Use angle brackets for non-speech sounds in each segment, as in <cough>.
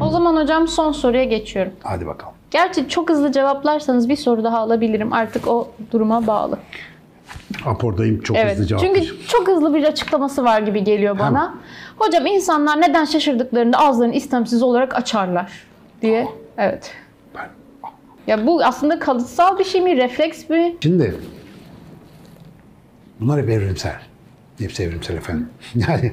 O zaman hocam son soruya geçiyorum. Hadi bakalım. Gerçi çok hızlı cevaplarsanız bir soru daha alabilirim. Artık o duruma bağlı. Apordayım çok Evet. hızlı cevap Çünkü vereceğim. çok hızlı bir açıklaması var gibi geliyor bana. Hemen. Hocam insanlar neden şaşırdıklarında ağızlarını istemsiz olarak açarlar diye. Evet. Ben- Ya bu aslında kalıtsal bir şey mi, refleks mi? Şimdi bunlar hep evrimsel. Hepsi evrimsel efendim. <laughs> Yani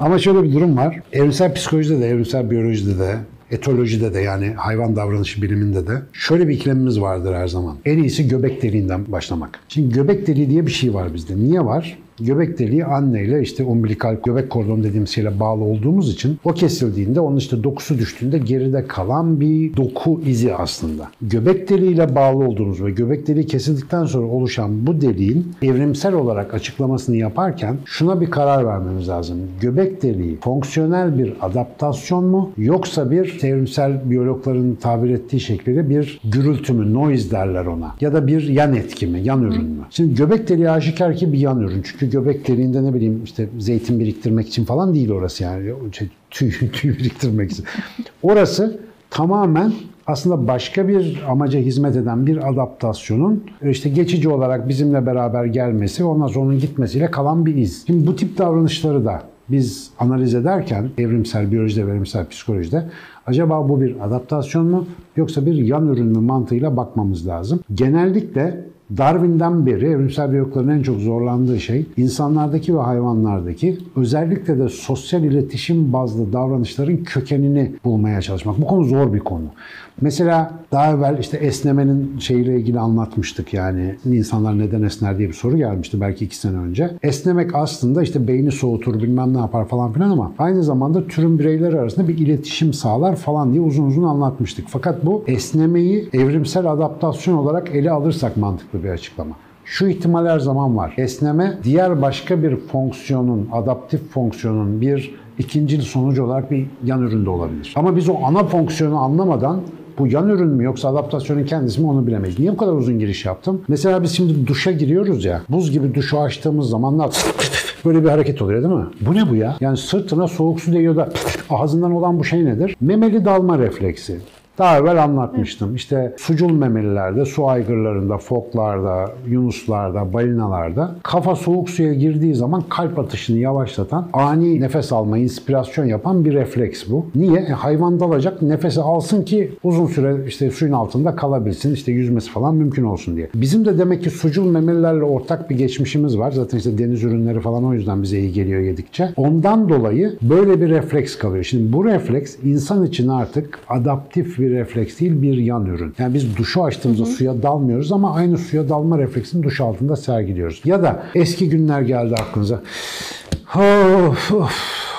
ama şöyle bir durum var. Evrimsel psikolojide de, evrimsel biyolojide de, etolojide de yani hayvan davranışı biliminde de şöyle bir ikilemimiz vardır her zaman. En iyisi göbek deliğinden başlamak. Şimdi göbek deliği diye bir şey var bizde. Niye var? Göbek deliği anneyle işte umbilikal göbek kordonu dediğimiz şeyle bağlı olduğumuz için o kesildiğinde onun işte dokusu düştüğünde geride kalan bir doku izi aslında. Göbek deliğiyle bağlı olduğumuz ve göbek deliği kesildikten sonra oluşan bu deliğin evrimsel olarak açıklamasını yaparken şuna bir karar vermemiz lazım. Göbek deliği fonksiyonel bir adaptasyon mu yoksa bir evrimsel biyologların tabir ettiği şekliyle bir gürültü mü, noise derler ona. Ya da bir yan etki mi, yan ürün mü? Şimdi göbek deliği aşikar ki bir yan ürün. Çünkü göbek deliğinde ne bileyim işte zeytin biriktirmek için falan değil orası yani. Şey, <laughs> tüy, tüy biriktirmek için. Orası tamamen aslında başka bir amaca hizmet eden bir adaptasyonun işte geçici olarak bizimle beraber gelmesi, ondan sonra onun gitmesiyle kalan bir iz. Şimdi bu tip davranışları da biz analiz ederken evrimsel biyolojide, evrimsel psikolojide acaba bu bir adaptasyon mu yoksa bir yan ürün mü mantığıyla bakmamız lazım. Genellikle Darwin'den beri evrimsel biyologların en çok zorlandığı şey insanlardaki ve hayvanlardaki özellikle de sosyal iletişim bazlı davranışların kökenini bulmaya çalışmak. Bu konu zor bir konu. Mesela daha evvel işte esnemenin şeyiyle ilgili anlatmıştık yani insanlar neden esner diye bir soru gelmişti belki iki sene önce. Esnemek aslında işte beyni soğutur bilmem ne yapar falan filan ama aynı zamanda türün bireyleri arasında bir iletişim sağlar falan diye uzun uzun anlatmıştık. Fakat bu esnemeyi evrimsel adaptasyon olarak ele alırsak mantıklı bir açıklama. Şu ihtimal her zaman var. Esneme diğer başka bir fonksiyonun, adaptif fonksiyonun bir ikincil sonucu olarak bir yan üründe olabilir. Ama biz o ana fonksiyonu anlamadan bu yan ürün mü yoksa adaptasyonun kendisi mi onu bilemeyiz. Niye bu kadar uzun giriş yaptım? Mesela biz şimdi duşa giriyoruz ya. Buz gibi duşu açtığımız zaman böyle bir hareket oluyor değil mi? Bu ne bu ya? Yani sırtına soğuk su değiyor da ağzından olan bu şey nedir? Memeli dalma refleksi. Daha evvel anlatmıştım. İşte sucul memelilerde, su aygırlarında, foklarda, yunuslarda, balinalarda kafa soğuk suya girdiği zaman kalp atışını yavaşlatan, ani nefes alma, inspirasyon yapan bir refleks bu. Niye? E, hayvan dalacak, nefesi alsın ki uzun süre işte suyun altında kalabilsin, işte yüzmesi falan mümkün olsun diye. Bizim de demek ki sucul memelilerle ortak bir geçmişimiz var. Zaten işte deniz ürünleri falan o yüzden bize iyi geliyor yedikçe. Ondan dolayı böyle bir refleks kalıyor. Şimdi bu refleks insan için artık adaptif bir refleks değil bir yan ürün. Yani biz duşu açtığımızda suya dalmıyoruz ama aynı suya dalma refleksini duş altında sergiliyoruz. Ya da eski günler geldi aklınıza. Of, of.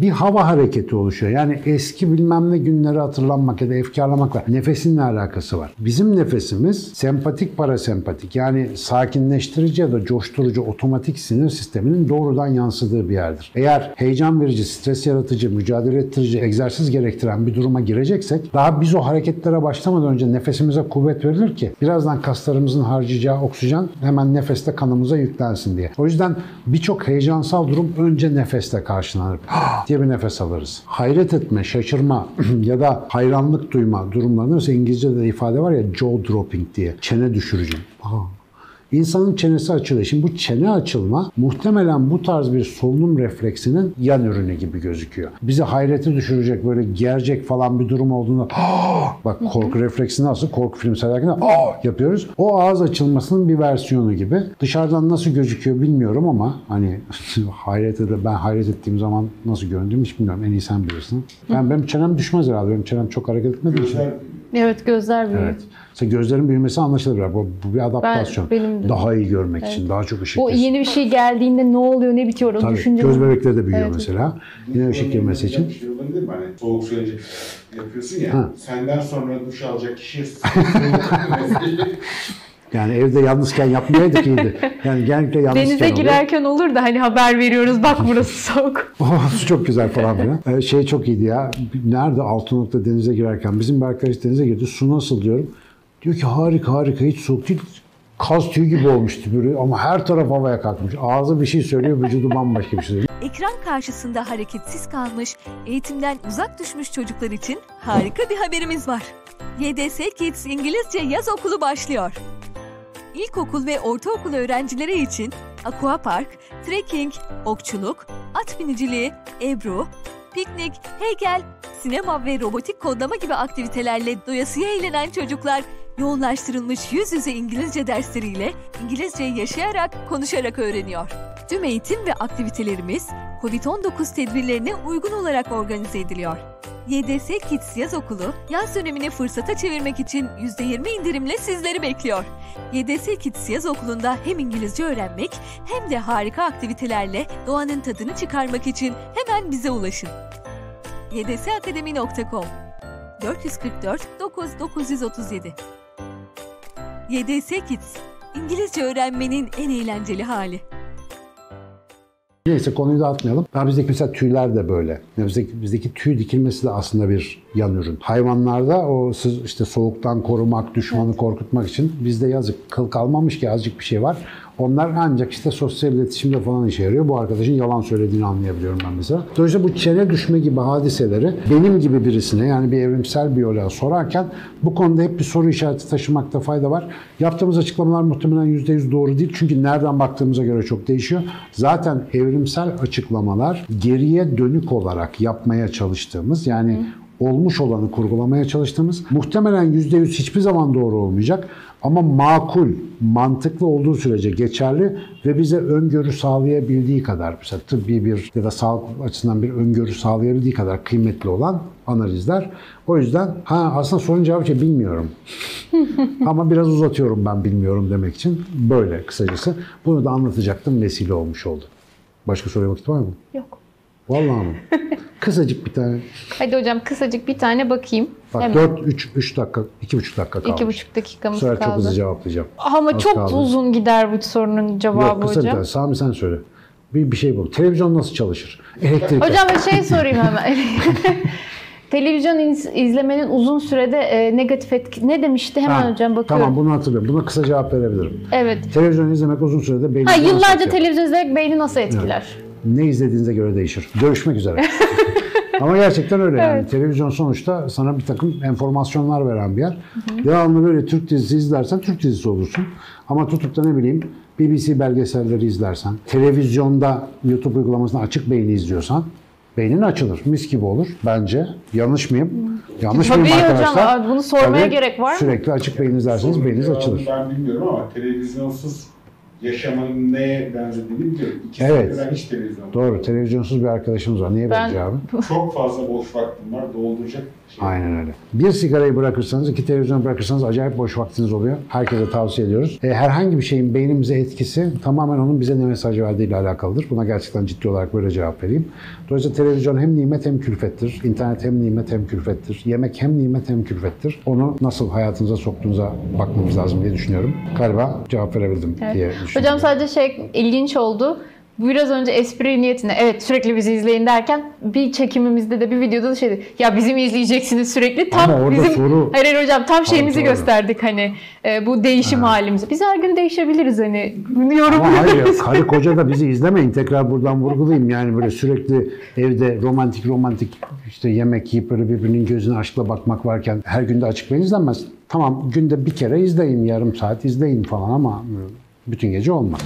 Bir hava hareketi oluşuyor. Yani eski bilmem ne günleri hatırlanmak ya da efkarlamakla nefesin ne alakası var? Bizim nefesimiz sempatik parasempatik yani sakinleştirici ya da coşturucu otomatik sinir sisteminin doğrudan yansıdığı bir yerdir. Eğer heyecan verici, stres yaratıcı, mücadele ettirici, egzersiz gerektiren bir duruma gireceksek daha biz o hareketlere başlamadan önce nefesimize kuvvet verilir ki birazdan kaslarımızın harcayacağı oksijen hemen nefeste kanımıza yüklensin diye. O yüzden birçok heyecansal durum önce nefeste karşılanır <gasps> diye bir nefes alırız. Hayret etme, şaşırma <clears throat> ya da hayranlık duyma durumlarında mesela İngilizce'de de ifade var ya jaw dropping diye. Çene düşürücü. Aa, İnsanın çenesi açılıyor. Şimdi bu çene açılma muhtemelen bu tarz bir solunum refleksinin yan ürünü gibi gözüküyor. Bizi hayrete düşürecek böyle gerecek falan bir durum olduğunda <gasps> bak korku refleksi nasıl? Korku film seyrederken yapıyoruz. O ağız açılmasının bir versiyonu gibi. Dışarıdan nasıl gözüküyor bilmiyorum ama hani <laughs> hayrete de ben hayret ettiğim zaman nasıl göründüğümü hiç bilmiyorum. En iyi sen bilirsin. Ben benim çenem düşmez herhalde. Benim çenem çok hareket etmediği için. Evet gözler büyüyor. Evet. Mesela gözlerin büyümesi anlaşılır. Bu, bu bir adaptasyon. benim de. Daha iyi görmek için, daha çok ışık. O yeni bir şey geldiğinde ne oluyor ne bitiyor onu Tabii, düşünce göz bebekleri de büyüyor Evet. mesela. Yine ışık girmesi için. Bir şey olabilir mi? Hani soğuk su önce yapıyorsun ya. Ha. Senden sonra duş alacak kişi <laughs> <laughs> Yani evde yalnızken yapmayaydık iyiydi. Yani genellikle yalnızken Denize oluyor. girerken olur da hani haber veriyoruz bak burası <laughs> soğuk. Oh, su çok güzel falan filan. Ee, şey çok iyiydi ya. Nerede Altınoluk'ta denize girerken bizim bir arkadaş denize girdi. Su nasıl diyorum. Diyor ki harika harika hiç soğuk değil. Kaz tüyü gibi olmuştu böyle ama her taraf havaya kalkmış. Ağzı bir şey söylüyor, vücudu bambaşka bir şey söylüyor. <laughs> ekran karşısında hareketsiz kalmış, eğitimden uzak düşmüş çocuklar için harika bir haberimiz var. YDS Kids İngilizce Yaz Okulu başlıyor. İlkokul ve ortaokul öğrencileri için aquapark, trekking, okçuluk, at biniciliği, ebru, piknik, heykel, sinema ve robotik kodlama gibi aktivitelerle doyasıya eğlenen çocuklar yoğunlaştırılmış yüz yüze İngilizce dersleriyle İngilizceyi yaşayarak, konuşarak öğreniyor. Tüm eğitim ve aktivitelerimiz COVID-19 tedbirlerine uygun olarak organize ediliyor. YDS Kids Yaz Okulu, yaz dönemini fırsata çevirmek için %20 indirimle sizleri bekliyor. YDS Kids Yaz Okulu'nda hem İngilizce öğrenmek hem de harika aktivitelerle doğanın tadını çıkarmak için hemen bize ulaşın. ydsakademi.com 444 9937 YDS Kids, İngilizce öğrenmenin en eğlenceli hali. Neyse konuyu dağıtmayalım. Daha bizdeki mesela tüyler de böyle. Bizdeki, bizdeki tüy dikilmesi de aslında bir yan ürün. Hayvanlarda o sız- işte soğuktan korumak, düşmanı korkutmak için bizde yazık kıl kalmamış ki azıcık bir şey var. Onlar ancak işte sosyal iletişimde falan işe yarıyor. Bu arkadaşın yalan söylediğini anlayabiliyorum ben mesela. Dolayısıyla bu çene düşme gibi hadiseleri benim gibi birisine yani bir evrimsel biyoloğa sorarken bu konuda hep bir soru işareti taşımakta fayda var. Yaptığımız açıklamalar muhtemelen %100 doğru değil. Çünkü nereden baktığımıza göre çok değişiyor. Zaten evrimsel açıklamalar geriye dönük olarak yapmaya çalıştığımız yani olmuş olanı kurgulamaya çalıştığımız muhtemelen %100 hiçbir zaman doğru olmayacak ama makul, mantıklı olduğu sürece geçerli ve bize öngörü sağlayabildiği kadar mesela tıbbi bir ya da sağlık açısından bir öngörü sağlayabildiği kadar kıymetli olan analizler. O yüzden ha aslında sorun cevabı şey bilmiyorum. <laughs> ama biraz uzatıyorum ben bilmiyorum demek için böyle kısacası. Bunu da anlatacaktım vesile olmuş oldu. Başka vakit var mı? Yok. Vallahi mı? <laughs> Kısacık bir tane. Hadi hocam kısacık bir tane bakayım. Bak Hemen. 4 3 3 dakika, 2,5 dakika kaldı. İki buçuk Bu dakikamız sefer çok hızlı kaldı. cevaplayacağım. Ama Az çok kaldı. uzun gider bu sorunun cevabı Yok kısa bir hocam. tane. Sami sen söyle. Bir, bir şey bul. Televizyon nasıl çalışır? Elektrik. Hocam bir şey sorayım hemen. <laughs> Televizyon iz- izlemenin uzun sürede e, negatif etki... Ne demişti? Hemen Ha, hocam bakıyorum. Tamam bunu hatırlıyorum. Buna kısa cevap verebilirim. Evet. Televizyon izlemek uzun sürede beyni Ha, yıllarca televizyon izlemek beyni nasıl etkiler? Ne izlediğinize göre değişir. Görüşmek üzere. <laughs> Ama gerçekten öyle yani. Evet. Televizyon sonuçta sana bir takım enformasyonlar veren bir yer. Devamlı böyle Türk dizisi izlersen Türk dizisi olursun. Ama tutup da ne bileyim BBC belgeselleri izlersen, televizyonda YouTube uygulamasında açık beyni izliyorsan beynin açılır. Mis gibi olur bence. Yanlış mıyım? Yanlış Tabii mıyım hocam, arkadaşlar? aa, bunu sormaya Tabii, gerek var mı? Sürekli açık beyin izlerseniz beyniniz açılır. Ben bilmiyorum ama televizyonsuz yaşamanın neye benzediğini biliyorum. İki Evet. ben hiç televizyon. Doğru. Televizyonsuz bir arkadaşımız var. Niye Ben- bence abi? Çok fazla boş vaktim var. Dolduracak şey. Aynen öyle. Bir sigarayı bırakırsanız, iki televizyon bırakırsanız acayip boş vaktiniz oluyor. Herkese tavsiye ediyoruz. E, herhangi bir şeyin beynimize etkisi tamamen onun bize ne mesaj verdiğiyle alakalıdır. Buna gerçekten ciddi olarak böyle cevap vereyim. Dolayısıyla televizyon hem nimet hem külfettir. İnternet hem nimet hem külfettir. Yemek hem nimet hem külfettir. Onu nasıl hayatınıza soktuğunuza bakmamız lazım diye düşünüyorum. Galiba cevap verebildim Evet. diye düşünüyorum. Hocam sadece şey ilginç oldu. Biraz önce espri niyetine evet sürekli bizi izleyin derken bir çekimimizde de bir videoda da şey dedi. Ya bizim izleyeceksiniz sürekli. Tam Ama orada bizim soru- Hayır hayır hocam tam şeyimizi doğru. gösterdik hani e, bu değişim halimizi. Biz her gün değişebiliriz hani. Bunu Ama yorumluyoruz. hayır, karı koca da bizi izlemeyin. Tekrar buradan vurgulayayım. Yani böyle sürekli evde romantik romantik işte yemek yiyip böyle birbirinin gözüne aşkla bakmak varken her günde açık beyin izlenmez. Tamam günde bir kere izleyin, yarım saat izleyin falan ama bütün gece olmaz.